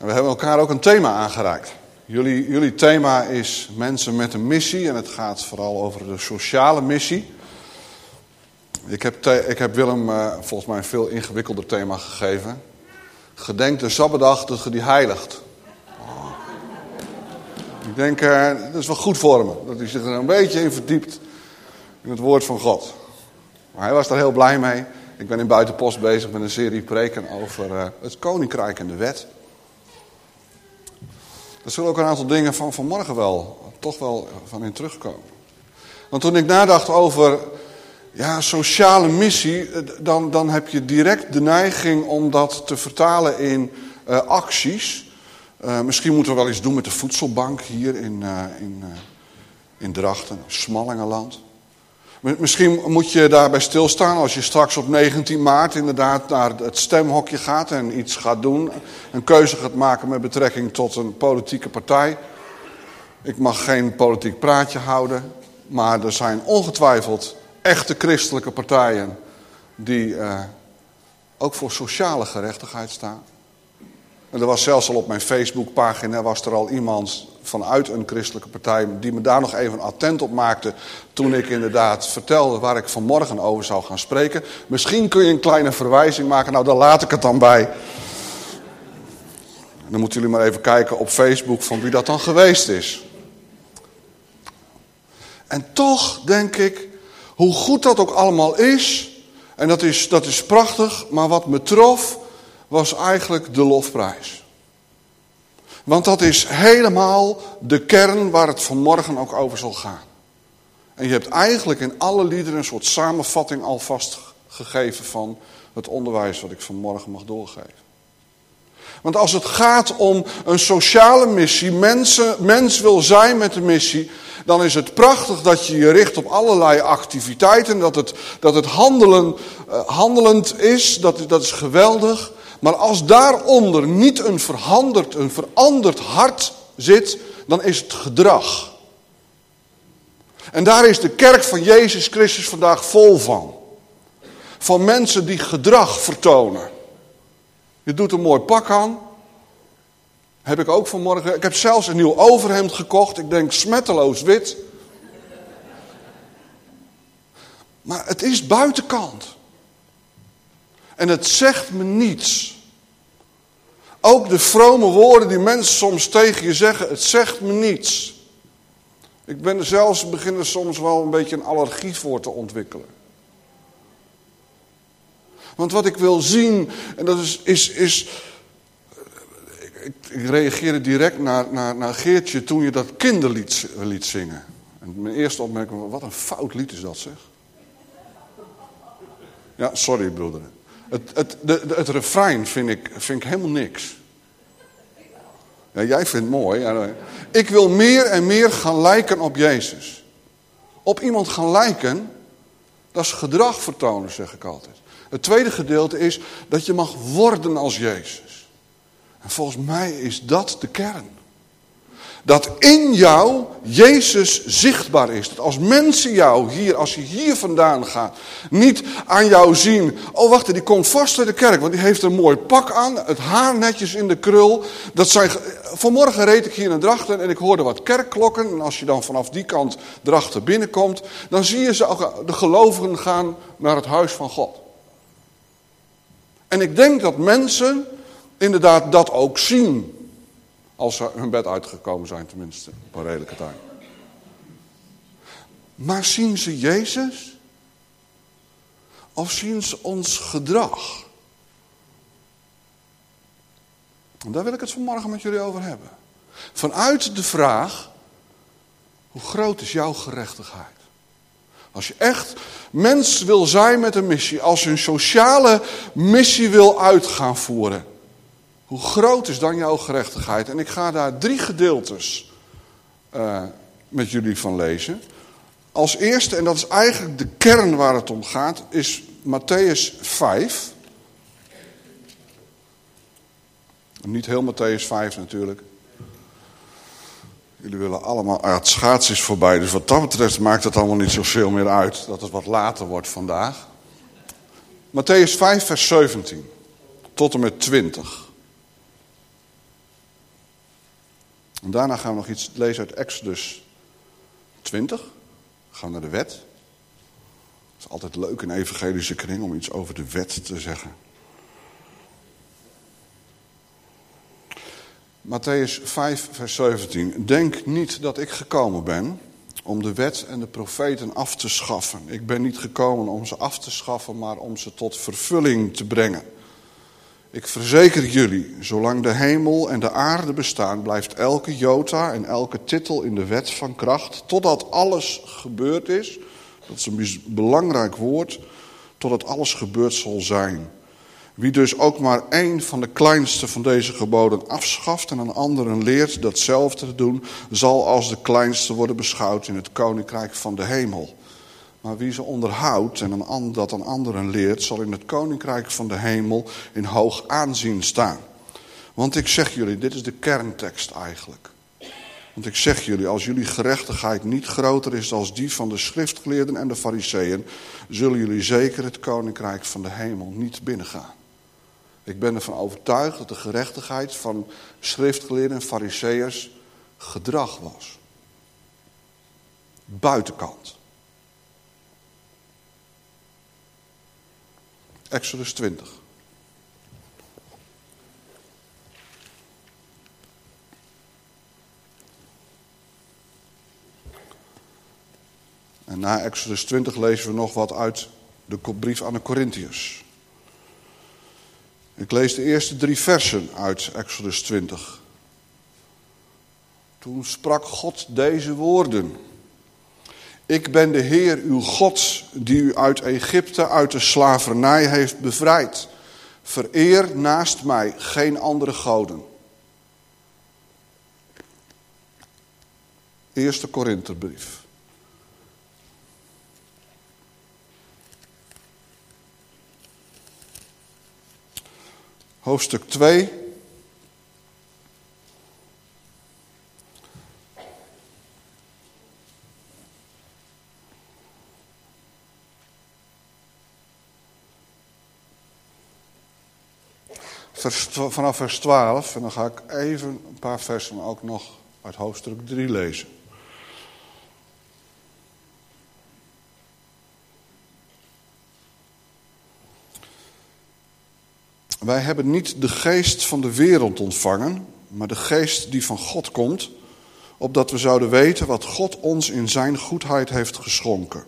En we hebben elkaar ook een thema aangereikt. Jullie, jullie thema is mensen met een missie en het gaat vooral over de sociale missie. Ik heb, ik heb Willem uh, volgens mij een veel ingewikkelder thema gegeven. Gedenk de dat je die heiligt. Oh. Ik denk, uh, dat is wel goed voor me. Dat hij zich er een beetje in verdiept in het woord van God. Maar hij was daar heel blij mee. Ik ben in Buitenpost bezig met een serie preken over uh, het koninkrijk en de wet. Er zullen ook een aantal dingen van vanmorgen wel, toch wel van in terugkomen. Want toen ik nadacht over ja, sociale missie, eh, dan, dan heb je direct de neiging om dat te vertalen in uh, acties. Uh, misschien moeten we wel iets doen met de voedselbank hier in, uh, in, in Drachten, Smallingenland. Misschien moet je daarbij stilstaan als je straks op 19 maart inderdaad naar het stemhokje gaat en iets gaat doen. Een keuze gaat maken met betrekking tot een politieke partij. Ik mag geen politiek praatje houden, maar er zijn ongetwijfeld echte christelijke partijen die uh, ook voor sociale gerechtigheid staan. En er was zelfs al op mijn Facebookpagina was er al iemand vanuit een christelijke partij die me daar nog even attent op maakte toen ik inderdaad vertelde waar ik vanmorgen over zou gaan spreken. Misschien kun je een kleine verwijzing maken, nou daar laat ik het dan bij. Dan moeten jullie maar even kijken op Facebook van wie dat dan geweest is. En toch denk ik, hoe goed dat ook allemaal is, en dat is, dat is prachtig, maar wat me trof was eigenlijk de lofprijs. Want dat is helemaal de kern waar het vanmorgen ook over zal gaan. En je hebt eigenlijk in alle liederen een soort samenvatting alvast gegeven van het onderwijs wat ik vanmorgen mag doorgeven. Want als het gaat om een sociale missie, mensen, mens wil zijn met de missie, dan is het prachtig dat je je richt op allerlei activiteiten, dat het, dat het handelen, uh, handelend is, dat, dat is geweldig. Maar als daaronder niet een veranderd, een veranderd hart zit, dan is het gedrag. En daar is de kerk van Jezus Christus vandaag vol van. Van mensen die gedrag vertonen. Je doet een mooi pak aan. Heb ik ook vanmorgen. Ik heb zelfs een nieuw overhemd gekocht. Ik denk smetteloos wit. Maar het is buitenkant. En het zegt me niets. Ook de vrome woorden die mensen soms tegen je zeggen, het zegt me niets. Ik ben er zelfs beginnen soms wel een beetje een allergie voor te ontwikkelen. Want wat ik wil zien, en dat is, is, is ik, ik reageerde direct naar, naar, naar Geertje toen je dat kinderlied liet zingen. En mijn eerste opmerking was, wat een fout lied is dat zeg. Ja, sorry broeder. Het, het, de, het refrein vind ik, vind ik helemaal niks. Ja, jij vindt het mooi. Ik wil meer en meer gaan lijken op Jezus. Op iemand gaan lijken, dat is gedrag vertonen, zeg ik altijd. Het tweede gedeelte is dat je mag worden als Jezus. En volgens mij is dat de kern. Dat in jou Jezus zichtbaar is. Dat als mensen jou hier, als je hier vandaan gaat, niet aan jou zien. Oh wacht, die komt vast uit de kerk, want die heeft een mooi pak aan. Het haar netjes in de krul. Dat zijn, vanmorgen reed ik hier naar Drachten en ik hoorde wat kerkklokken. En als je dan vanaf die kant Drachten binnenkomt, dan zie je ze, de gelovigen gaan naar het huis van God. En ik denk dat mensen inderdaad dat ook zien. Als ze hun bed uitgekomen zijn tenminste, op een redelijke tijd. Maar zien ze Jezus? Of zien ze ons gedrag? En daar wil ik het vanmorgen met jullie over hebben. Vanuit de vraag, hoe groot is jouw gerechtigheid? Als je echt mens wil zijn met een missie, als je een sociale missie wil uit gaan voeren, hoe groot is dan jouw gerechtigheid? En ik ga daar drie gedeeltes uh, met jullie van lezen. Als eerste, en dat is eigenlijk de kern waar het om gaat, is Matthäus 5. Niet heel Matthäus 5 natuurlijk. Jullie willen allemaal, het schaats voorbij, dus wat dat betreft maakt het allemaal niet zoveel meer uit dat het wat later wordt vandaag. Matthäus 5, vers 17 tot en met 20. En daarna gaan we nog iets lezen uit Exodus 20. We gaan naar de wet. Het is altijd leuk in evangelische kring om iets over de wet te zeggen. Matthäus 5, vers 17. Denk niet dat ik gekomen ben om de wet en de profeten af te schaffen. Ik ben niet gekomen om ze af te schaffen, maar om ze tot vervulling te brengen. Ik verzeker jullie, zolang de hemel en de aarde bestaan, blijft elke jota en elke titel in de wet van kracht, totdat alles gebeurd is. Dat is een belangrijk woord, totdat alles gebeurd zal zijn. Wie dus ook maar één van de kleinste van deze geboden afschaft en een anderen leert datzelfde te doen, zal als de kleinste worden beschouwd in het koninkrijk van de hemel. Maar wie ze onderhoudt en een, dat een anderen leert, zal in het koninkrijk van de hemel in hoog aanzien staan. Want ik zeg jullie, dit is de kerntekst eigenlijk. Want ik zeg jullie, als jullie gerechtigheid niet groter is dan die van de schriftgeleerden en de fariseeën, zullen jullie zeker het koninkrijk van de hemel niet binnengaan. Ik ben ervan overtuigd dat de gerechtigheid van schriftgeleerden en fariseeërs gedrag was. Buitenkant. Exodus 20. En na Exodus 20 lezen we nog wat uit de brief aan de Corinthiërs. Ik lees de eerste drie versen uit Exodus 20. Toen sprak God deze woorden. Ik ben de Heer uw God die u uit Egypte, uit de slavernij heeft bevrijd. Vereer naast mij geen andere goden. Eerste Korinterbrief. Hoofdstuk 2. Vanaf vers 12, en dan ga ik even een paar versen ook nog uit hoofdstuk 3 lezen. Wij hebben niet de geest van de wereld ontvangen, maar de geest die van God komt, opdat we zouden weten wat God ons in zijn goedheid heeft geschonken.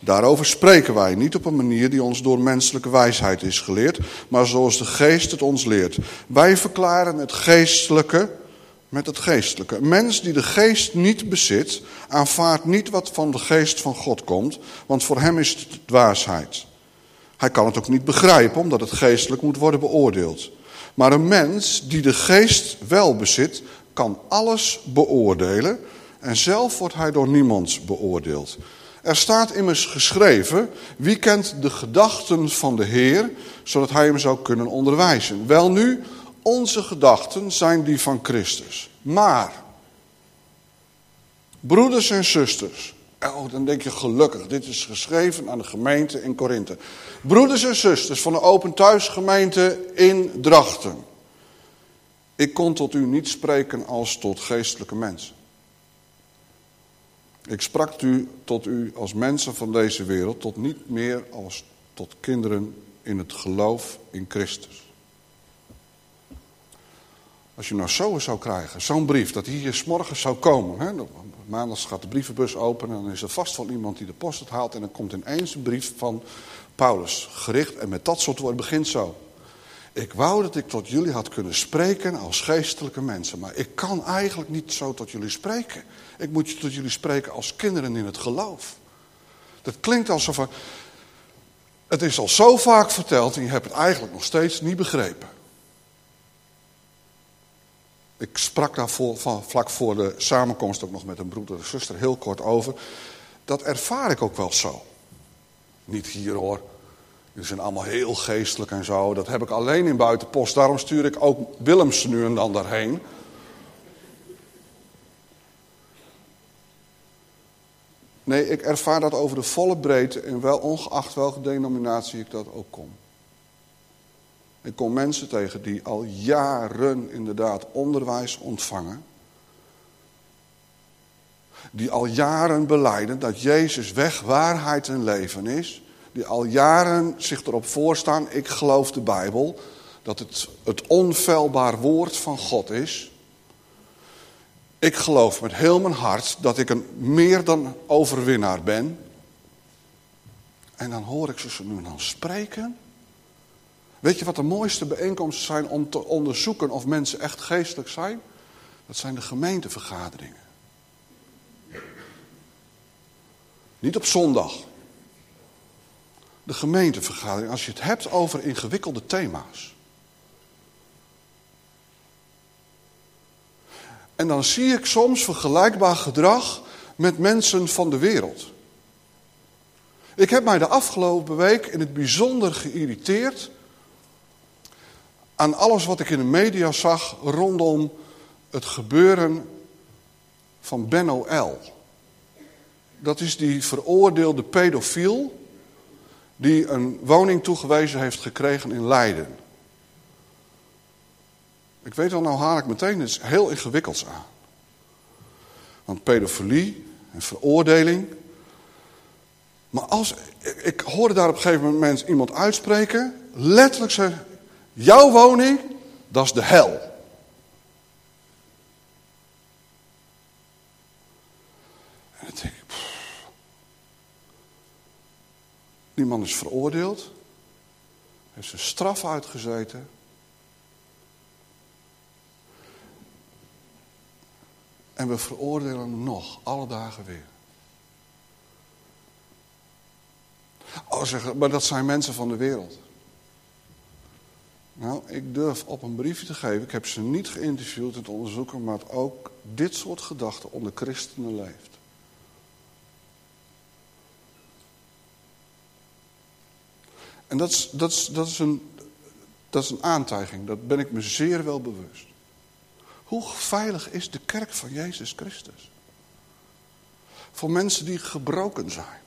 Daarover spreken wij niet op een manier die ons door menselijke wijsheid is geleerd, maar zoals de geest het ons leert. Wij verklaren het geestelijke met het geestelijke. Een mens die de geest niet bezit, aanvaardt niet wat van de geest van God komt, want voor hem is het dwaasheid. Hij kan het ook niet begrijpen, omdat het geestelijk moet worden beoordeeld. Maar een mens die de geest wel bezit, kan alles beoordelen en zelf wordt hij door niemand beoordeeld. Er staat immers geschreven, wie kent de gedachten van de Heer, zodat hij hem zou kunnen onderwijzen. Wel nu, onze gedachten zijn die van Christus. Maar, broeders en zusters, Oh, dan denk je gelukkig, dit is geschreven aan de gemeente in Korinthe. Broeders en zusters van de Open Thuisgemeente in Drachten. Ik kon tot u niet spreken als tot geestelijke mensen. Ik sprak u tot u als mensen van deze wereld, tot niet meer als tot kinderen in het geloof in Christus. Als je nou zo zou krijgen, zo'n brief, dat hier s morgens zou komen. Hè, maandags gaat de brievenbus open en dan is er vast wel iemand die de post haalt. En dan komt ineens een brief van Paulus, gericht en met dat soort woorden begint zo. Ik wou dat ik tot jullie had kunnen spreken als geestelijke mensen. Maar ik kan eigenlijk niet zo tot jullie spreken. Ik moet tot jullie spreken als kinderen in het geloof. Dat klinkt alsof. Het is al zo vaak verteld en je hebt het eigenlijk nog steeds niet begrepen. Ik sprak daar van, vlak voor de samenkomst ook nog met een broeder en zuster heel kort over. Dat ervaar ik ook wel zo. Niet hier hoor. Jullie zijn allemaal heel geestelijk en zo. Dat heb ik alleen in buitenpost. Daarom stuur ik ook Willems nu en dan daarheen. Nee, ik ervaar dat over de volle breedte en wel ongeacht welke denominatie ik dat ook kom. Ik kom mensen tegen die al jaren inderdaad onderwijs ontvangen. Die al jaren beleiden dat Jezus weg, waarheid en leven is. Die al jaren zich erop voorstaan, ik geloof de Bijbel. Dat het het onfeilbaar woord van God is. Ik geloof met heel mijn hart dat ik een meer dan overwinnaar ben. En dan hoor ik ze nu dan spreken. Weet je wat de mooiste bijeenkomsten zijn om te onderzoeken of mensen echt geestelijk zijn? Dat zijn de gemeentevergaderingen. Niet op zondag. De gemeentevergadering, als je het hebt over ingewikkelde thema's. En dan zie ik soms vergelijkbaar gedrag met mensen van de wereld. Ik heb mij de afgelopen week in het bijzonder geïrriteerd aan alles wat ik in de media zag rondom het gebeuren van Benno L. Dat is die veroordeelde pedofiel die een woning toegewezen heeft gekregen in Leiden. Ik weet al, nou haal ik meteen iets heel ingewikkelds aan. Want pedofilie en veroordeling. Maar als, ik hoorde daar op een gegeven moment iemand uitspreken, letterlijk zeggen, jouw woning, dat is de hel. En dan denk ik, die man is veroordeeld, heeft zijn straf uitgezeten. En we veroordelen hem nog, alle dagen weer. Oh, zeg, maar dat zijn mensen van de wereld. Nou, ik durf op een briefje te geven. Ik heb ze niet geïnterviewd en te onderzoeken, maar ook dit soort gedachten onder christenen leeft. En dat is, dat, is, een, dat is een aantijging, dat ben ik me zeer wel bewust. Hoe veilig is de kerk van Jezus Christus? Voor mensen die gebroken zijn.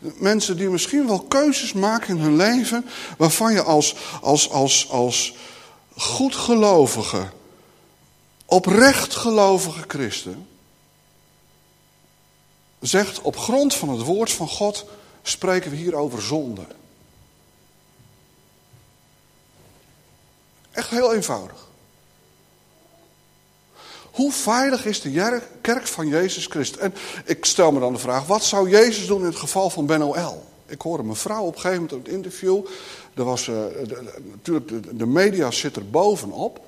Mensen die misschien wel keuzes maken in hun leven waarvan je als, als, als, als goedgelovige, oprecht gelovige christen zegt op grond van het woord van God spreken we hier over zonde. Echt heel eenvoudig. Hoe veilig is de kerk van Jezus Christus? En ik stel me dan de vraag, wat zou Jezus doen in het geval van Ben O.L.? Ik hoorde een mevrouw op een gegeven moment in het interview. Er was, uh, natuurlijk, de, de, media zit er bovenop.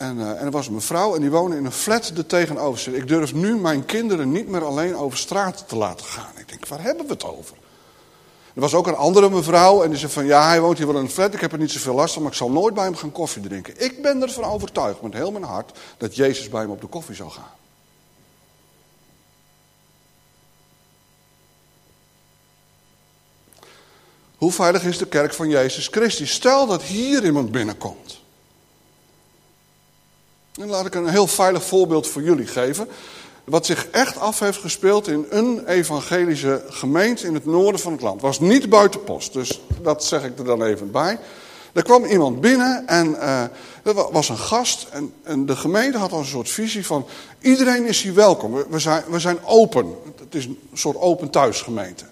En, uh, en er was een mevrouw en die woonde in een flat er tegenover Ik durf nu mijn kinderen niet meer alleen over straat te laten gaan. Ik denk, waar hebben we het over? Er was ook een andere mevrouw en die zei van ja, hij woont hier wel in een flat, ik heb er niet zoveel last van, maar ik zal nooit bij hem gaan koffie drinken. Ik ben ervan overtuigd met heel mijn hart dat Jezus bij hem op de koffie zou gaan. Hoe veilig is de kerk van Jezus Christus? Stel dat hier iemand binnenkomt. En laat ik een heel veilig voorbeeld voor jullie geven wat zich echt af heeft gespeeld in een evangelische gemeente in het noorden van het land. Was niet buiten post, dus dat zeg ik er dan even bij. Er kwam iemand binnen en uh, was een gast en, en, de gemeente had al een soort visie van iedereen is hier welkom. We, we, zijn, we zijn open. Het is een soort open thuisgemeente.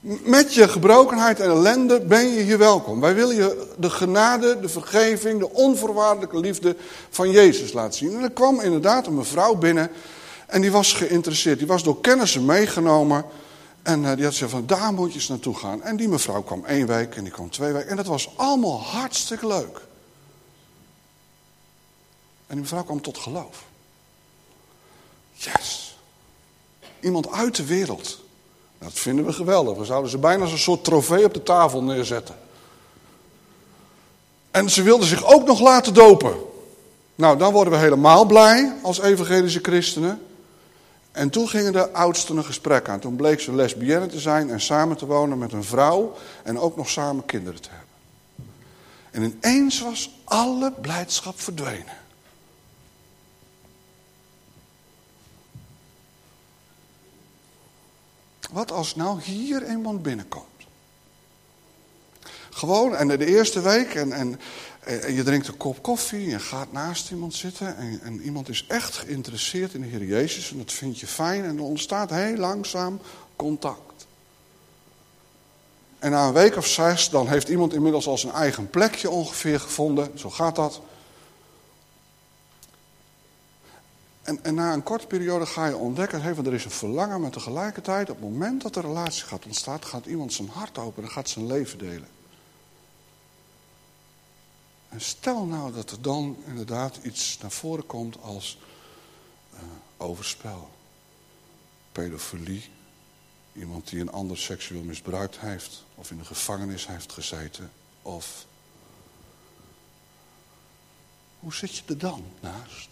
Met je gebrokenheid en ellende ben je hier welkom. Wij willen je de genade, de vergeving, de onvoorwaardelijke liefde van Jezus laten zien. En er kwam inderdaad een mevrouw binnen en die was geïnteresseerd. Die was door kennissen meegenomen en eh, die had gezegd van daar moet je eens naartoe gaan. En die mevrouw kwam één week en die kwam twee weken en dat was allemaal hartstikke leuk. En die mevrouw kwam tot geloof. Yes. Iemand uit de wereld dat vinden we geweldig. We zouden ze bijna als een soort trofee op de tafel neerzetten. En ze wilden zich ook nog laten dopen. Nou, dan worden we helemaal blij als evangelische christenen. En toen gingen de oudsten een gesprek aan. Toen bleek ze lesbienne te zijn en samen te wonen met een vrouw. En ook nog samen kinderen te hebben. En ineens was alle blijdschap verdwenen. Wat als nou hier iemand binnenkomt? Gewoon, en de eerste week, en, en, en je drinkt een kop koffie, en gaat naast iemand zitten, en, en iemand is echt geïnteresseerd in de Heer Jezus, en dat vind je fijn, en er ontstaat heel langzaam contact. En na een week of zes, dan heeft iemand inmiddels al zijn eigen plekje ongeveer gevonden, zo gaat dat. En, na een korte periode ga je ontdekken, hey, er is een verlangen, maar tegelijkertijd, op het moment dat de relatie gaat ontstaan, gaat iemand zijn hart open en gaat zijn leven delen. En stel nou dat er dan inderdaad iets naar voren komt als uh, overspel, pedofilie, iemand die een ander seksueel misbruikt heeft, of in de gevangenis heeft gezeten, of... Hoe zit je er dan naast?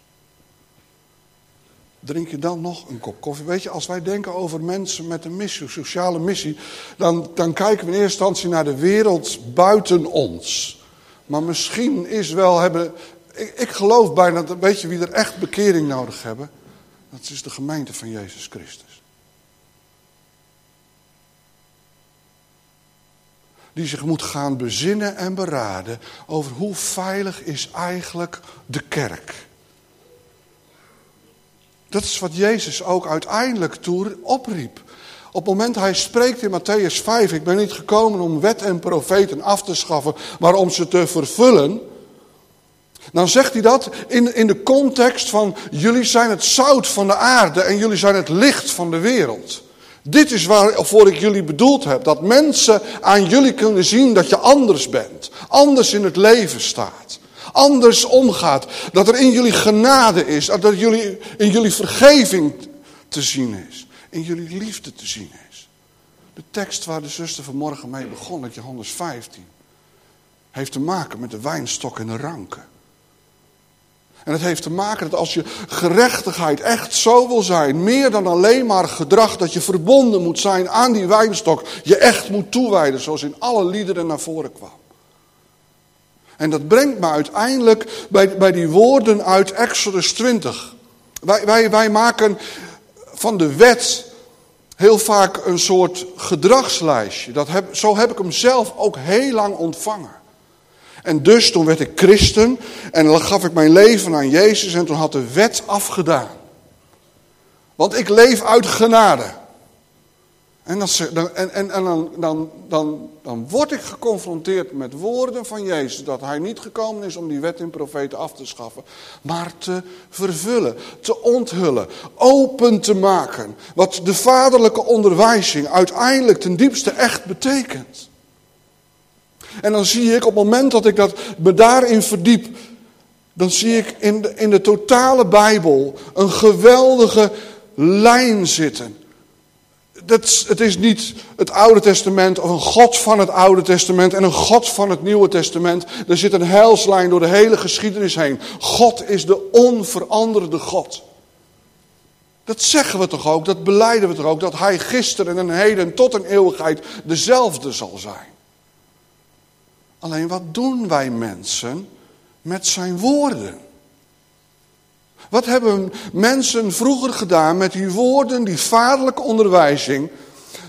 Drink je dan nog een kop koffie? Weet je, als wij denken over mensen met een missie, sociale missie, dan, dan kijken we in eerste instantie naar de wereld buiten ons. Maar misschien is wel hebben. Ik, ik geloof bijna dat, weet je wie er echt bekering nodig hebben? Dat is de gemeente van Jezus Christus. Die zich moet gaan bezinnen en beraden over hoe veilig is eigenlijk de kerk. Dat is wat Jezus ook uiteindelijk toe opriep. Op het moment hij spreekt in Matthäus 5, ik ben niet gekomen om wet en profeten af te schaffen, maar om ze te vervullen. Dan zegt hij dat in, in de context van jullie zijn het zout van de aarde en jullie zijn het licht van de wereld. Dit is waarvoor ik jullie bedoeld heb. Dat mensen aan jullie kunnen zien dat je anders bent. Anders in het leven staat anders omgaat. Dat er in jullie genade is. Dat jullie, in jullie vergeving te zien is. In jullie liefde te zien is. De tekst waar de zuster vanmorgen mee begon, uit Johannes 15, heeft te maken met de wijnstok en de ranken. En het heeft te maken dat als je gerechtigheid echt zo wil zijn, meer dan alleen maar gedrag, dat je verbonden moet zijn aan die wijnstok, je echt moet toewijden, zoals in alle liederen naar voren kwam. En dat brengt me uiteindelijk bij, bij die woorden uit Exodus 20. Wij, wij, wij maken van de wet heel vaak een soort gedragslijstje. Dat heb, zo heb ik hem zelf ook heel lang ontvangen. En dus toen werd ik christen en dan gaf ik mijn leven aan Jezus en toen had de wet afgedaan. Want ik leef uit genade. En, dan, en, en, dan, dan, dan, dan word ik geconfronteerd met woorden van Jezus. Dat hij niet gekomen is om die wet en profeten af te schaffen. Maar te vervullen, te onthullen, open te maken. Wat de vaderlijke onderwijzing uiteindelijk ten diepste echt betekent. En dan zie ik op het moment dat ik dat, me daarin verdiep. Dan zie ik in de, in de totale Bijbel een geweldige lijn zitten het is niet het Oude Testament of een God van het Oude Testament en een God van het Nieuwe Testament. Er zit een heilslijn door de hele geschiedenis heen. God is de onveranderde God. Dat zeggen we toch ook, dat beleiden we toch ook, dat Hij gisteren en heden tot een eeuwigheid dezelfde zal zijn. Alleen wat doen wij mensen met zijn woorden? Wat hebben mensen vroeger gedaan met die woorden, die vaderlijke onderwijzing?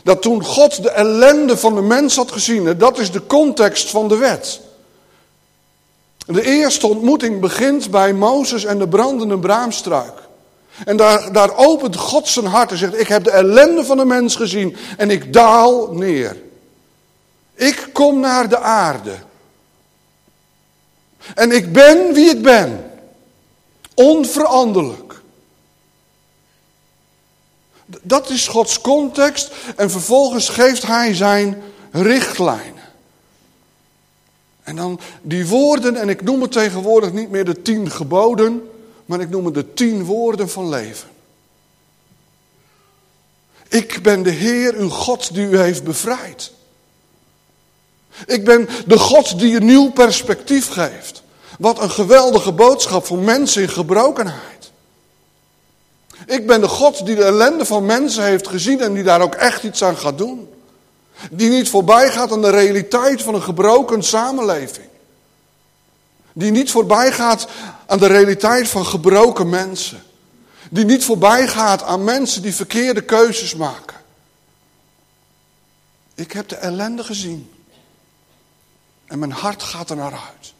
Dat toen God de ellende van de mens had gezien, dat is de context van de wet. De eerste ontmoeting begint bij Mozes en de brandende braamstruik. En daar, daar opent God zijn hart en zegt, ik heb de ellende van de mens gezien en ik daal neer. Ik kom naar de aarde. En ik ben wie ik ben. Onveranderlijk. Dat is Gods context en vervolgens geeft hij zijn richtlijnen. En dan die woorden, en ik noem het tegenwoordig niet meer de tien geboden, maar ik noem het de tien woorden van leven. Ik ben de Heer, uw God, die u heeft bevrijd. Ik ben de God die een nieuw perspectief geeft. Wat een geweldige boodschap voor mensen in gebrokenheid. Ik ben de God die de ellende van mensen heeft gezien en die daar ook echt iets aan gaat doen. Die niet voorbij gaat aan de realiteit van een gebroken samenleving. Die niet voorbij gaat aan de realiteit van gebroken mensen. Die niet voorbij gaat aan mensen die verkeerde keuzes maken. Ik heb de ellende gezien. En mijn hart gaat er naar uit.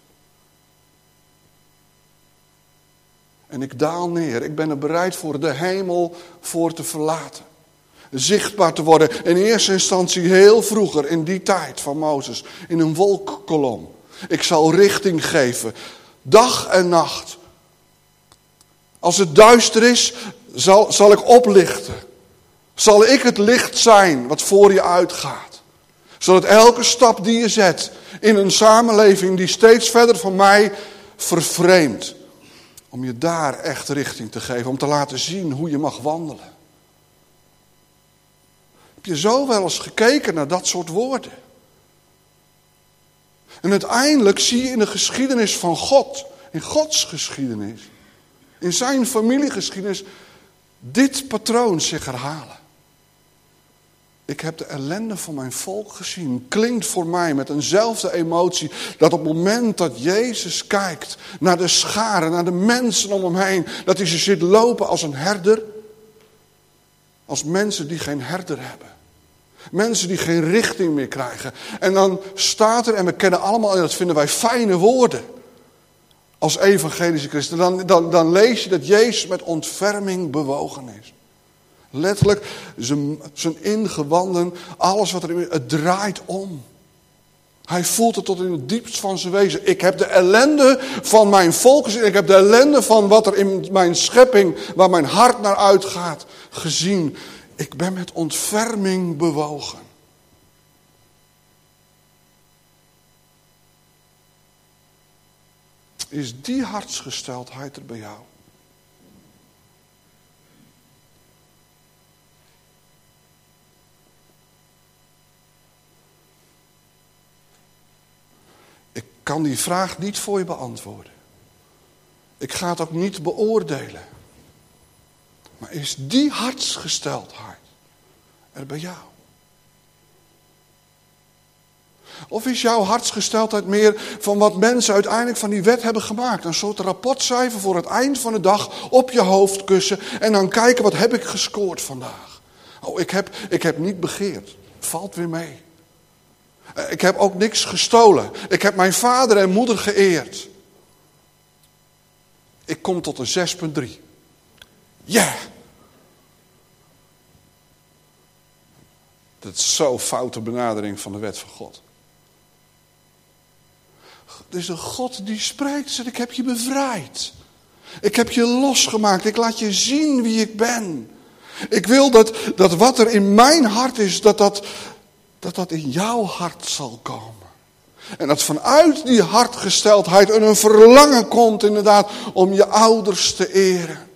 En ik daal neer. Ik ben er bereid voor de hemel voor te verlaten. Zichtbaar te worden. In eerste instantie heel vroeger, in die tijd van Mozes. In een wolkkolom. Ik zal richting geven. Dag en nacht. Als het duister is, zal, zal ik oplichten. Zal ik het licht zijn wat voor je uitgaat. Zodat elke stap die je zet in een samenleving die steeds verder van mij vervreemdt. Om je daar echt richting te geven. Om te laten zien hoe je mag wandelen. Heb je zo wel eens gekeken naar dat soort woorden? En uiteindelijk zie je in de geschiedenis van God, in Gods geschiedenis, in zijn familiegeschiedenis, dit patroon zich herhalen. Ik heb de ellende van mijn volk gezien. Klinkt voor mij met eenzelfde emotie. Dat op het moment dat Jezus kijkt naar de scharen, naar de mensen om hem heen. Dat hij ze zit lopen als een herder. Als mensen die geen herder hebben. Mensen die geen richting meer krijgen. En dan staat er, en we kennen allemaal, en dat vinden wij fijne woorden. Als evangelische christen. Dan, dan, dan lees je dat Jezus met ontferming bewogen is. Letterlijk, zijn, zijn ingewanden, alles wat er het draait om. Hij voelt het tot in het diepst van zijn wezen. Ik heb de ellende van mijn volk gezien. Ik heb de ellende van wat er in mijn schepping, waar mijn hart naar uitgaat, gezien. Ik ben met ontferming bewogen. Is die hartsgesteldheid er bij jou? Kan die vraag niet voor je beantwoorden. Ik ga het ook niet beoordelen. Maar is die hartsgesteldheid er bij jou? Of is jouw hartsgesteldheid meer van wat mensen uiteindelijk van die wet hebben gemaakt? Een soort rapportcijfer voor het eind van de dag op je hoofd kussen en dan kijken wat heb ik gescoord vandaag. Oh, ik heb, ik heb niet begeerd. Valt weer mee. Eh, ik heb ook niks gestolen. Ik heb mijn vader en moeder geëerd. Ik kom tot een 6,3. Ja. Dat is zo'n foute benadering van de wet van God. Er is een God die spreekt. Zegt, ik heb je bevrijd. Ik heb je losgemaakt. Ik laat je zien wie ik ben. Ik wil dat, dat wat er in mijn hart is, dat dat, dat dat in jouw hart zal komen. En dat vanuit die hartgesteldheid een verlangen komt inderdaad om je ouders te eren.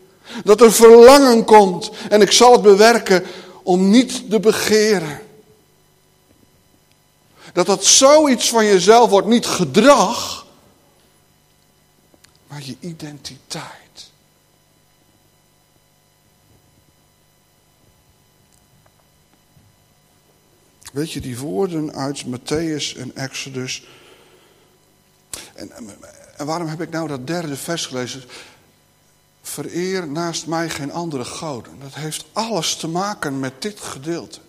Dat er verlangen komt en ik zal het bewerken om niet te begeren. Dat dat zoiets van jezelf wordt, niet gedrag, maar je identiteit. Weet je, die woorden uit Matthäus en Exodus. En, en waarom heb ik nou dat derde vers gelezen? Vereer naast mij geen andere goden. Dat heeft alles te maken met dit gedeelte.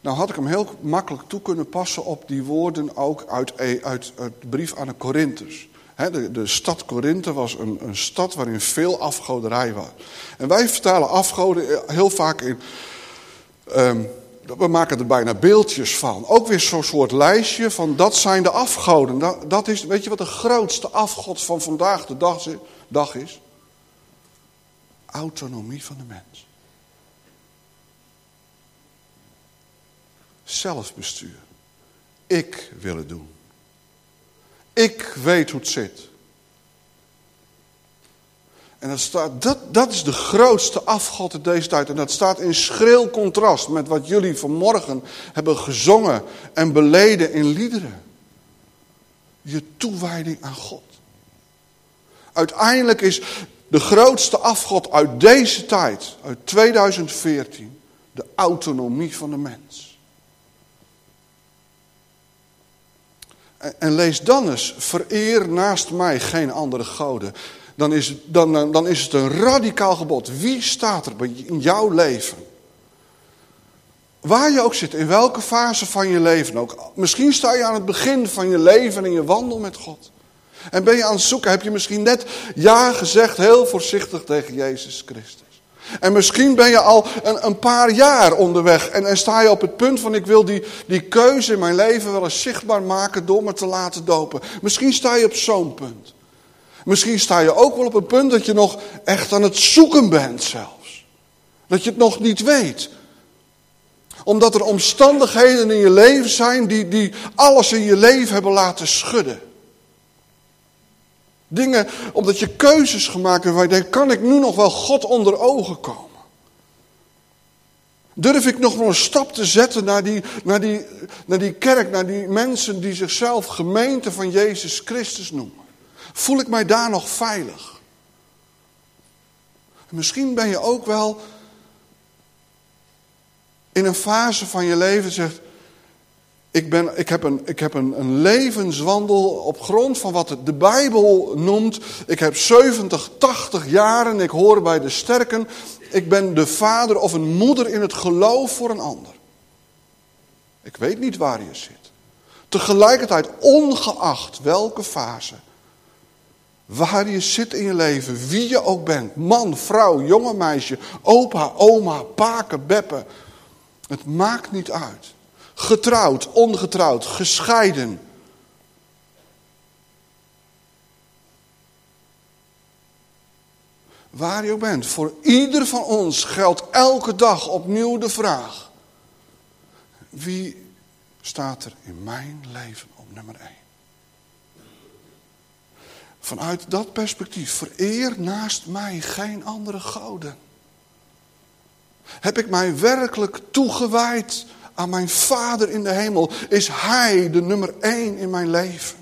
Nou had ik hem heel makkelijk toe kunnen passen op die woorden ook uit, e, uit, de brief aan de Korinters. De, de, stad Korinthe was een, een, stad waarin veel afgoderij was. En wij vertalen afgoden heel vaak in. Um, we maken er bijna beeldjes van. Ook weer zo'n soort lijstje van dat zijn de afgoden. Dat, dat, is, weet je wat de grootste afgod van vandaag de dag, dag is? Autonomie van de mens. Zelfbestuur. Ik wil het doen. Ik weet hoe het zit. En dat, staat, dat, dat is de grootste afgod in deze tijd. En dat staat in schril contrast met wat jullie vanmorgen hebben gezongen en beleden in liederen. Je toewijding aan God. Uiteindelijk is de grootste afgod uit deze tijd, uit 2014, de autonomie van de mens. En lees dan eens, vereer naast mij geen andere goden. Dan is, dan, dan is het een radicaal gebod. Wie staat er in jouw leven? Waar je ook zit, in welke fase van je leven ook. Misschien sta je aan het begin van je leven en je wandel met God. En ben je aan het zoeken, heb je misschien net ja gezegd, heel voorzichtig tegen Jezus Christus. En misschien ben je al een, een paar jaar onderweg en, en, sta je op het punt van ik wil die, die keuze in mijn leven wel eens zichtbaar maken door me te laten dopen. Misschien sta je op zo'n punt. Misschien sta je ook wel op een punt dat je nog echt aan het zoeken bent zelfs. Dat je het nog niet weet omdat er omstandigheden in je leven zijn die, die alles in je leven hebben laten schudden. Dingen, omdat je keuzes gemaakt hebt waar je denkt, kan ik nu nog wel God onder ogen komen? Durf ik nog een stap te zetten naar die, naar, die, naar die kerk, naar die mensen die zichzelf gemeente van Jezus Christus noemen? Voel ik mij daar nog veilig? Misschien ben je ook wel in een fase van je leven zegt, ik, ben, ik heb, een, ik heb een, een levenswandel op grond van wat de Bijbel noemt. Ik heb 70, 80 jaren, ik hoor bij de sterken. Ik ben de vader of een moeder in het geloof voor een ander. Ik weet niet waar je zit. Tegelijkertijd, ongeacht welke fase, waar je zit in je leven, wie je ook bent, man, vrouw, jonge meisje, opa, oma, paken, beppen, het maakt niet uit. Getrouwd, ongetrouwd, gescheiden. Waar je ook bent, voor ieder van ons geldt elke dag opnieuw de vraag. Wie staat er in mijn leven op nummer 1? Vanuit dat perspectief, vereer naast mij geen andere goden. Heb ik mij werkelijk toegewijd aan mijn Vader in de hemel? Is Hij de nummer één in mijn leven?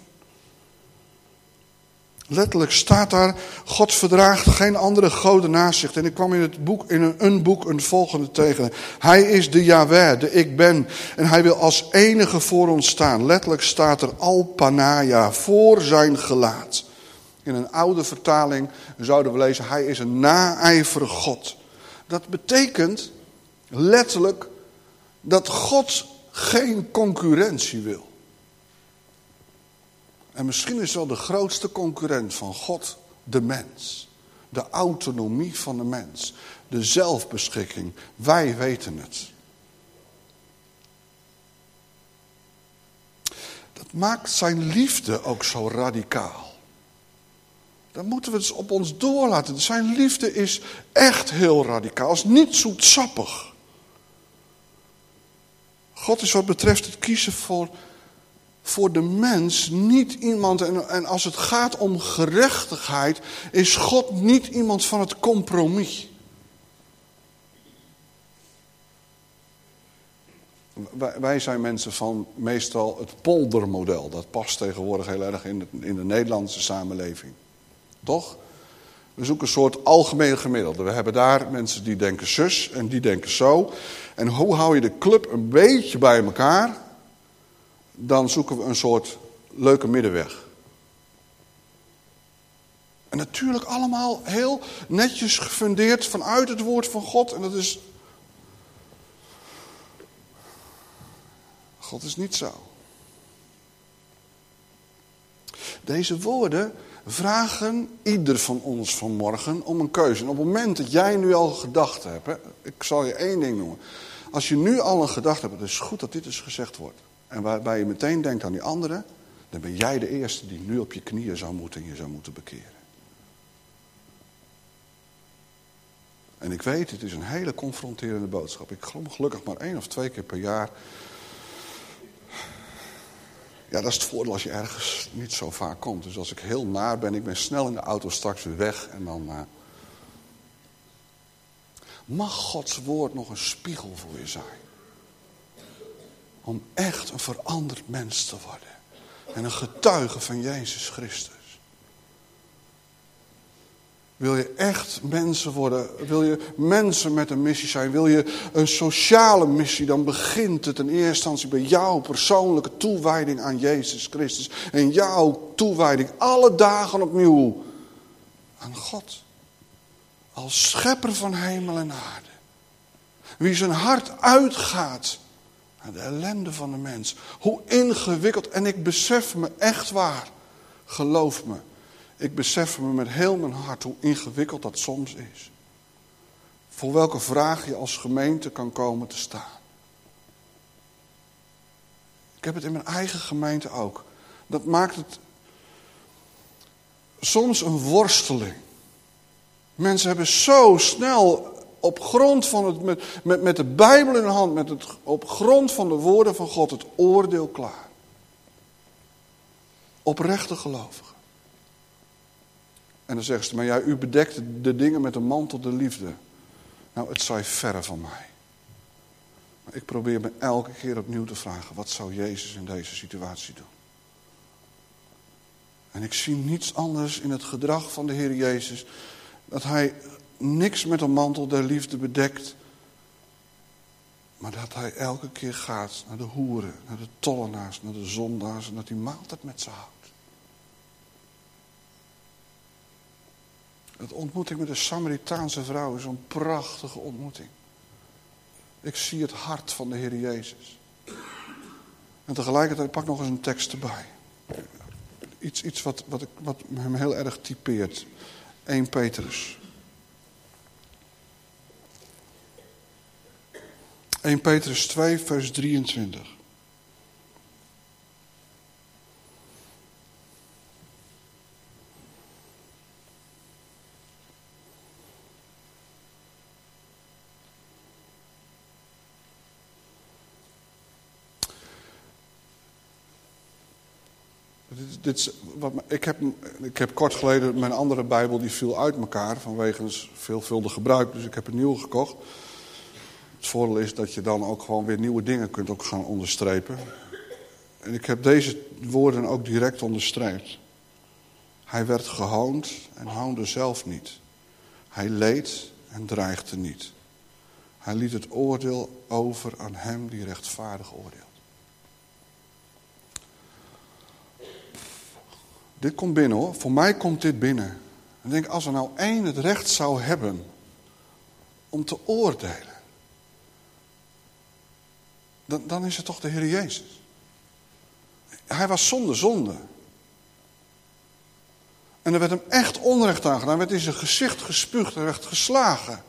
Letterlijk staat daar, God verdraagt geen andere goden naast zich. En ik kwam in, het boek, in een, boek een volgende tegen. Hij is de Yahweh, de ik ben. En hij wil als enige voor ons staan. Letterlijk staat er Alpanaya, voor zijn gelaat. In een oude vertaling zouden we lezen, hij is een naijverig God. Dat betekent letterlijk dat God geen concurrentie wil. En misschien is wel de grootste concurrent van God de mens. De autonomie van de mens. De zelfbeschikking. Wij weten het. Dat maakt zijn liefde ook zo radicaal. Dan moeten we het op ons doorlaten. Zijn liefde is echt heel radicaal. is niet zoetsappig. God is wat betreft het kiezen voor, voor de mens niet iemand. En, en als het gaat om gerechtigheid, is God niet iemand van het compromis. Wij, zijn mensen van meestal het poldermodel. Dat past tegenwoordig heel erg in in de Nederlandse samenleving. Toch? We zoeken een soort algemeen gemiddelde. We hebben daar mensen die denken zus en die denken zo. En hoe hou je de club een beetje bij elkaar? Dan zoeken we een soort leuke middenweg. En natuurlijk allemaal heel netjes gefundeerd vanuit het woord van God. En dat is. God is niet zo. Deze woorden vragen ieder van ons vanmorgen om een keuze. En op het moment dat jij nu al gedacht hebt, ik zal je één ding noemen. Als je nu al een gedachte hebt, het is goed dat dit eens gezegd wordt. En waarbij je meteen denkt aan die anderen, dan ben jij de eerste die nu op je knieën zou moeten en je zou moeten bekeren. En ik weet, het is een hele confronterende boodschap. Ik geloof gelukkig maar één of twee keer per jaar ja, dat is het voordeel als je ergens niet zo vaak komt. Dus als ik heel naar ben, ik ben snel in de auto straks weer weg en dan... Uh... Mag Gods woord nog een spiegel voor je zijn? Om echt een veranderd mens te worden. En een getuige van Jezus Christus. Wil je echt mensen worden? Wil je mensen met een missie zijn? Wil je een sociale missie? Dan begint het in eerste instantie bij jouw persoonlijke toewijding aan Jezus Christus. En jouw toewijding alle dagen opnieuw aan God. Als schepper van hemel en aarde. Wie zijn hart uitgaat naar de ellende van de mens. Hoe ingewikkeld. En ik besef me echt waar. Geloof me. Ik besef me met heel mijn hart hoe ingewikkeld dat soms is. Voor welke vraag je als gemeente kan komen te staan. Ik heb het in mijn eigen gemeente ook. Dat maakt het soms een worsteling. Mensen hebben zo snel op grond van het, met, met, met de Bijbel in de hand, met het, op grond van de woorden van God, het oordeel klaar. Oprechte gelovigen. En dan zeggen ze, maar ja, u bedekt de dingen met een mantel de liefde. Nou, het zij verre van mij. Maar ik probeer me elke keer opnieuw te vragen, wat zou Jezus in deze situatie doen? En ik zie niets anders in het gedrag van de Heer Jezus. Dat hij niks met een mantel der liefde bedekt. Maar dat hij elke keer gaat naar de hoeren, naar de tollenaars, naar de zondaars. En dat hij maaltijd met ze houdt. Het ontmoeting met de Samaritaanse vrouw is een prachtige ontmoeting. Ik zie het hart van de Heer Jezus. En tegelijkertijd pak nog eens een tekst erbij. Iets, iets wat, wat, ik, wat hem heel erg typeert. 1 Petrus. 1 Petrus 2, vers 23. Dit, wat, ik, heb, ik heb kort geleden mijn andere Bijbel die viel uit elkaar vanwege veelvuldig gebruik, dus ik heb een nieuwe gekocht. Het voordeel is dat je dan ook gewoon weer nieuwe dingen kunt ook gaan onderstrepen. En ik heb deze woorden ook direct onderstreept. Hij werd gehoond en hoonde zelf niet. Hij leed en dreigde niet. Hij liet het oordeel over aan hem die rechtvaardig oordeelt. Dit komt binnen hoor. Voor mij komt dit binnen. Ik denk, als er nou één het recht zou hebben om te oordelen dan, dan is het toch de Heer Jezus. Hij was zonder zonde. En er werd hem echt onrecht aangedaan. Hij werd in zijn gezicht gespuugd. Hij werd geslagen.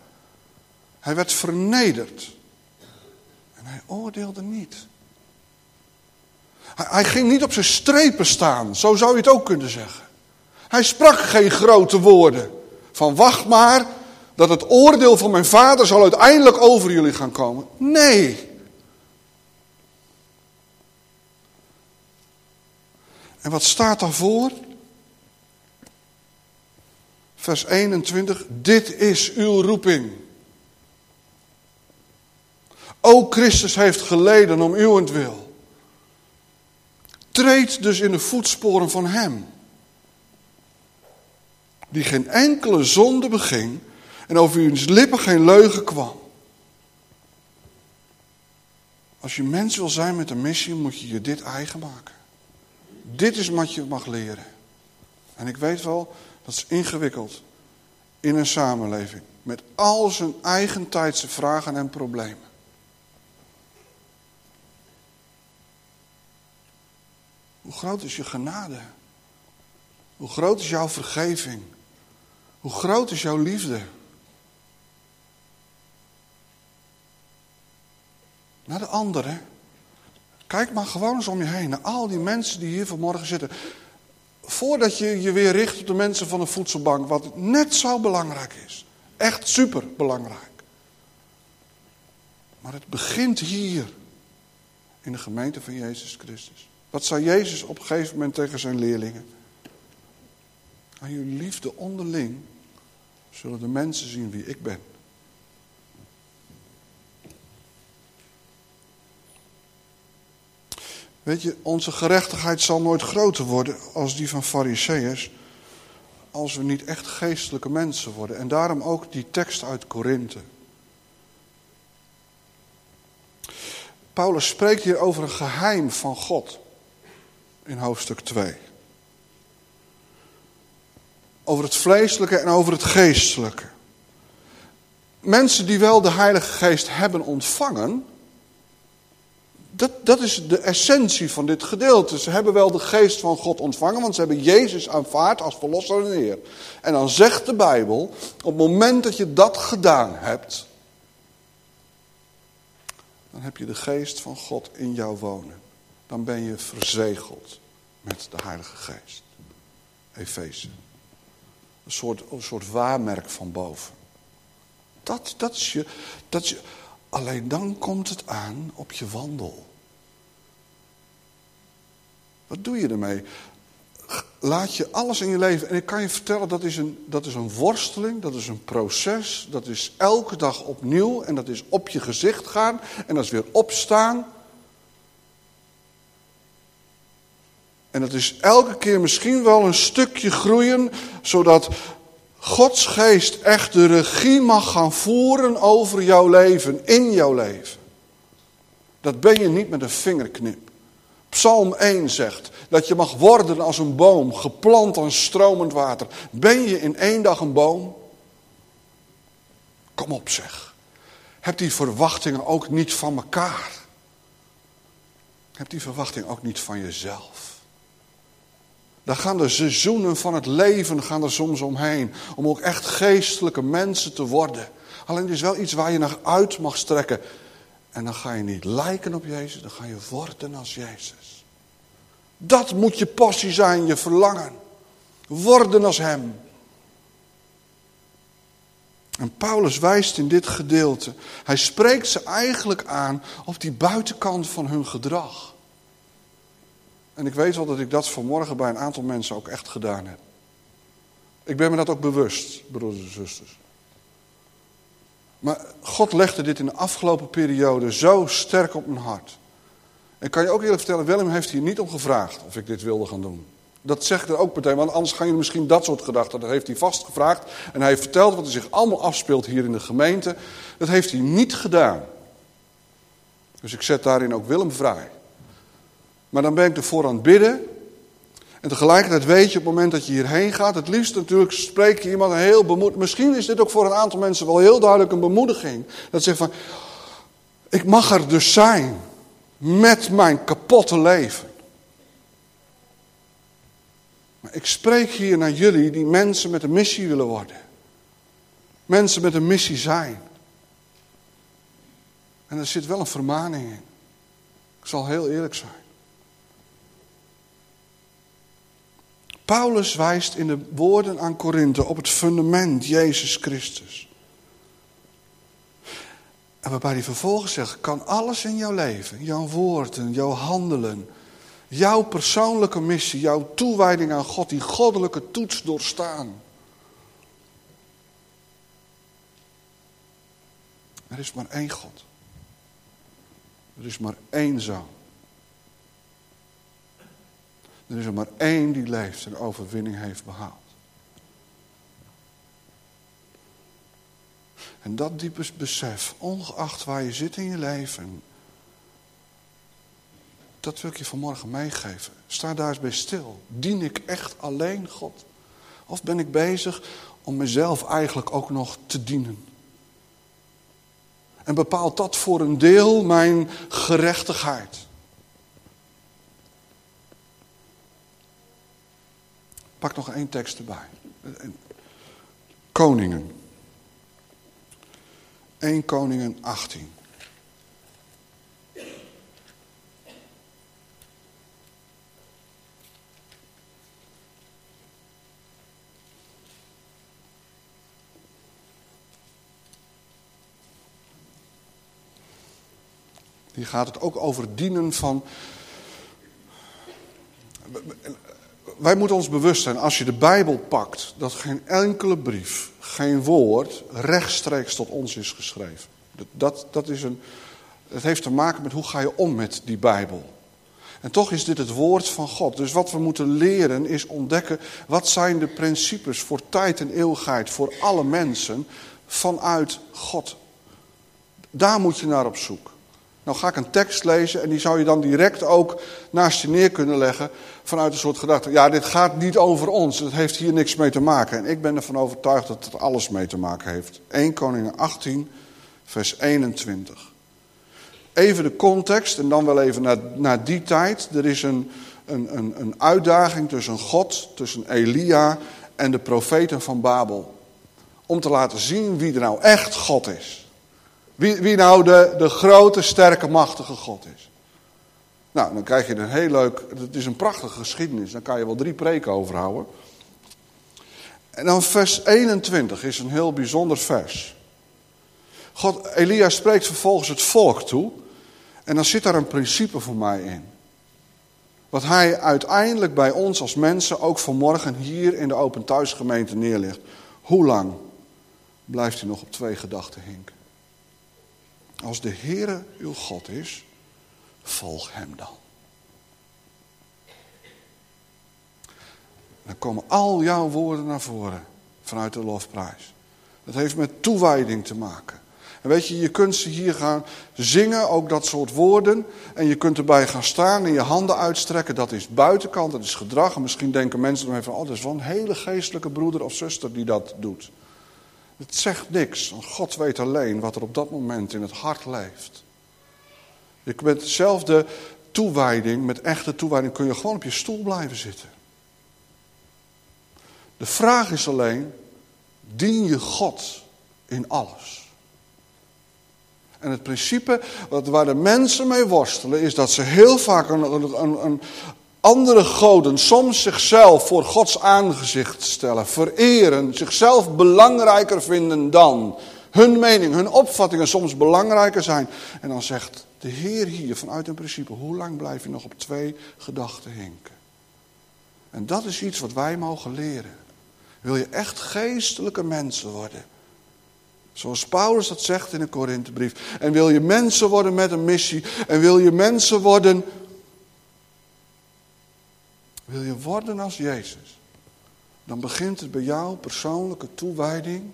Hij werd vernederd. En hij oordeelde niet. Hij, ging niet op zijn strepen staan. Zo zou je het ook kunnen zeggen. Hij sprak geen grote woorden. Van wacht maar dat het oordeel van mijn vader zal uiteindelijk over jullie gaan komen. Nee. En wat staat daarvoor? Vers 21. Dit is uw roeping. Ook Christus heeft geleden om uwentwil. Treed dus in de voetsporen van hem. Die geen enkele zonde beging en over wiens lippen geen leugen kwam. Als je mens wil zijn met een missie, moet je je dit eigen maken. Dit is wat je mag leren. En ik weet wel, dat is ingewikkeld in een samenleving. Met al zijn eigen tijdse vragen en problemen. Hoe groot is je genade? Hoe groot is jouw vergeving? Hoe groot is jouw liefde? Naar de anderen. Kijk maar gewoon eens om je heen naar al die mensen die hier vanmorgen zitten. Voordat je je weer richt op de mensen van de voedselbank, wat net zo belangrijk is. Echt super belangrijk. Maar het begint hier, in de gemeente van Jezus Christus. Wat zei Jezus op een gegeven moment tegen zijn leerlingen? Aan je liefde onderling zullen de mensen zien wie ik ben. Weet je, onze gerechtigheid zal nooit groter worden als die van Fariseeërs. Als we niet echt geestelijke mensen worden. En daarom ook die tekst uit Korinthe. Paulus spreekt hier over een geheim van God. In hoofdstuk 2. Over het vleeselijke en over het geestelijke. mensen die wel de Heilige Geest hebben ontvangen, dat, dat is de essentie van dit gedeelte. Ze hebben wel de geest van God ontvangen, want ze hebben Jezus aanvaard als verlosser en Heer. En dan zegt de Bijbel, op het moment dat je dat gedaan hebt, dan heb je de geest van God in jou wonen. Dan ben je verzegeld met de Heilige Geest. Efeze. Een soort, een soort waarmerk van boven. Dat, dat, is je, dat je, alleen dan komt het aan op je wandel. Wat doe je ermee? Laat je alles in je leven. En ik kan je vertellen, dat is, een, dat is een worsteling, dat is een proces. Dat is elke dag opnieuw. En dat is op je gezicht gaan. En dat is weer opstaan. En dat is elke keer misschien wel een stukje groeien, zodat Gods geest echt de regie mag gaan voeren over jouw leven, in jouw leven. Dat ben je niet met een vingerknip. Psalm 1 zegt dat je mag worden als een boom, geplant aan stromend water. Ben je in één dag een boom? Kom op zeg. Heb die verwachtingen ook niet van elkaar. Heb die verwachting ook niet van jezelf. Daar gaan de seizoenen van het leven gaan er soms omheen. Om ook echt geestelijke mensen te worden. Alleen het is wel iets waar je naar uit mag strekken. En dan ga je niet lijken op Jezus, dan ga je worden als Jezus. Dat moet je passie zijn, je verlangen. Worden als Hem. En Paulus wijst in dit gedeelte, hij spreekt ze eigenlijk aan op die buitenkant van hun gedrag. En ik weet wel dat ik dat vanmorgen bij een aantal mensen ook echt gedaan heb. Ik ben me dat ook bewust, broeders en zusters. Maar God legde dit in de afgelopen periode zo sterk op mijn hart. En kan je ook eerlijk vertellen, Willem heeft hier niet om gevraagd of ik dit wilde gaan doen. Dat zeg ik er ook meteen, want anders gaan jullie misschien dat soort gedachten. Dat heeft hij vast gevraagd. En hij heeft verteld wat er zich allemaal afspeelt hier in de gemeente. Dat heeft hij niet gedaan. Dus ik zet daarin ook Willem vrij. Maar dan ben ik ervoor aan het bidden. En tegelijkertijd weet je op het moment dat je hierheen gaat, het liefst natuurlijk spreek je iemand heel bemoedigd. Misschien is dit ook voor een aantal mensen wel heel duidelijk een bemoediging. Dat ze van, ik mag er dus zijn met mijn kapotte leven. Maar ik spreek hier naar jullie die mensen met een missie willen worden. Mensen met een missie zijn. En er zit wel een vermaning in. Ik zal heel eerlijk zijn. Paulus wijst in de woorden aan Korinthe op het fundament Jezus Christus. En waarbij hij vervolgens zegt, kan alles in jouw leven, jouw woorden, jouw handelen, jouw persoonlijke missie, jouw toewijding aan God, die goddelijke toets doorstaan. Er is maar één God. Er is maar één zoon. Er is er maar één die leeft en overwinning heeft behaald. En dat diepe besef, ongeacht waar je zit in je leven, dat wil ik je vanmorgen meegeven. Sta daar eens bij stil. Dien ik echt alleen God? Of ben ik bezig om mezelf eigenlijk ook nog te dienen? En bepaalt dat voor een deel mijn gerechtigheid? Pak nog één tekst erbij. Koningen. 1 Koningen 18. Hier gaat het ook over dienen van wij moeten ons bewust zijn, als je de Bijbel pakt, dat geen enkele brief, geen woord rechtstreeks tot ons is geschreven. Dat, dat, is een, het heeft te maken met hoe ga je om met die Bijbel. En toch is dit het woord van God. Dus wat we moeten leren is ontdekken, wat zijn de principes voor tijd en eeuwigheid, voor alle mensen, vanuit God. Daar moet je naar op zoek. Nou ga ik een tekst lezen en die zou je dan direct ook naast je neer kunnen leggen vanuit een soort gedachte. Ja, dit gaat niet over ons, het heeft hier niks mee te maken. En ik ben ervan overtuigd dat het alles mee te maken heeft. 1 Koningen 18, vers 21. Even de context en dan wel even naar, naar die tijd. Er is een, een, een, een uitdaging tussen God, tussen Elia en de profeten van Babel. Om te laten zien wie er nou echt God is. Wie, wie nou de, de grote, sterke, machtige God is. Nou, dan krijg je een heel leuk, het is een prachtige geschiedenis. Daar kan je wel drie preken over houden. En dan vers 21 is een heel bijzonder vers. God, Elia spreekt vervolgens het volk toe. En dan zit daar een principe voor mij in. Wat hij uiteindelijk bij ons als mensen ook vanmorgen hier in de Open Thuisgemeente neerlegt. Hoe lang blijft u nog op twee gedachten hinken? Als de Heere uw God is, volg hem dan. Dan komen al jouw woorden naar voren vanuit de lofprijs. Dat heeft met toewijding te maken. En weet je, je kunt ze hier gaan zingen, ook dat soort woorden. En je kunt erbij gaan staan en je handen uitstrekken. Dat is buitenkant, dat is gedrag. En misschien denken mensen dan even, oh, dat is wel een hele geestelijke broeder of zuster die dat doet. Het zegt niks. God weet alleen wat er op dat moment in het hart leeft. Je met dezelfde toewijding, met echte toewijding, kun je gewoon op je stoel blijven zitten. De vraag is alleen, dien je God in alles? En het principe waar de mensen mee worstelen is dat ze heel vaak een, een, een andere goden, soms zichzelf voor Gods aangezicht stellen, vereren, zichzelf belangrijker vinden dan hun mening, hun opvattingen soms belangrijker zijn. En dan zegt de Heer hier vanuit een principe, hoe lang blijf je nog op twee gedachten hinken? En dat is iets wat wij mogen leren. Wil je echt geestelijke mensen worden? Zoals Paulus dat zegt in de Korinthebrief. En wil je mensen worden met een missie. En wil je mensen worden. Wil je worden als Jezus. Dan begint het bij jou persoonlijke toewijding.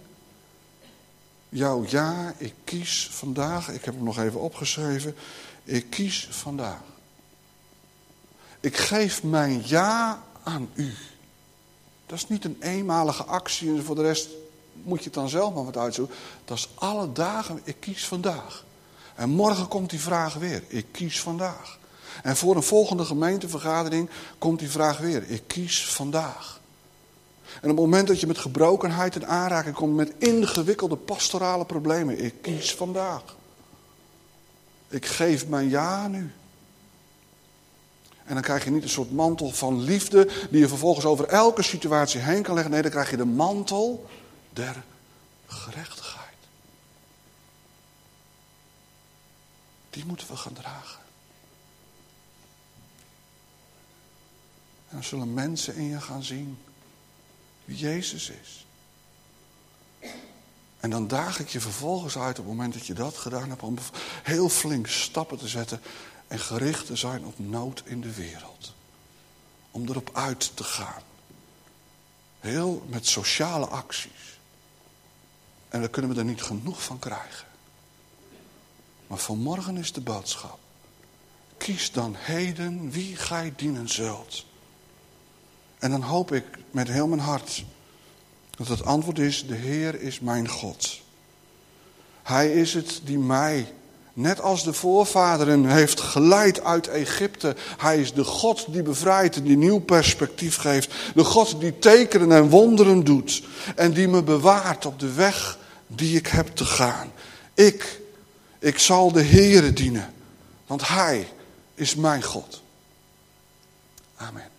Jouw ja, ik kies vandaag. Ik heb hem nog even opgeschreven. Ik kies vandaag. Ik geef mijn ja aan u. Dat is niet een eenmalige actie en voor de rest moet je het dan zelf maar wat uitzoeken. Dat is alle dagen, ik kies vandaag. En morgen komt die vraag weer, ik kies vandaag. En voor een volgende gemeentevergadering komt die vraag weer, ik kies vandaag. En op het moment dat je met gebrokenheid in aanraking komt met ingewikkelde pastorale problemen, ik kies vandaag. Ik geef mijn ja nu. En dan krijg je niet een soort mantel van liefde die je vervolgens over elke situatie heen kan leggen. Nee, dan krijg je de mantel der gerechtigheid. Die moeten we gaan dragen. En dan zullen mensen in je gaan zien wie Jezus is. En dan daag ik je vervolgens uit op het moment dat je dat gedaan hebt om heel flink stappen te zetten en gericht te zijn op nood in de wereld. Om erop uit te gaan. Heel met sociale acties. En daar kunnen we er niet genoeg van krijgen. Maar vanmorgen is de boodschap. Kies dan heden wie gij dienen zult. En dan hoop ik met heel mijn hart dat het antwoord is, de Heer is mijn God. Hij is het die mij, net als de voorvaderen, heeft geleid uit Egypte. Hij is de God die bevrijdt en die nieuw perspectief geeft. De God die tekenen en wonderen doet. En die me bewaart op de weg die ik heb te gaan. Ik, ik zal de Heere dienen, want Hij is mijn God. Amen.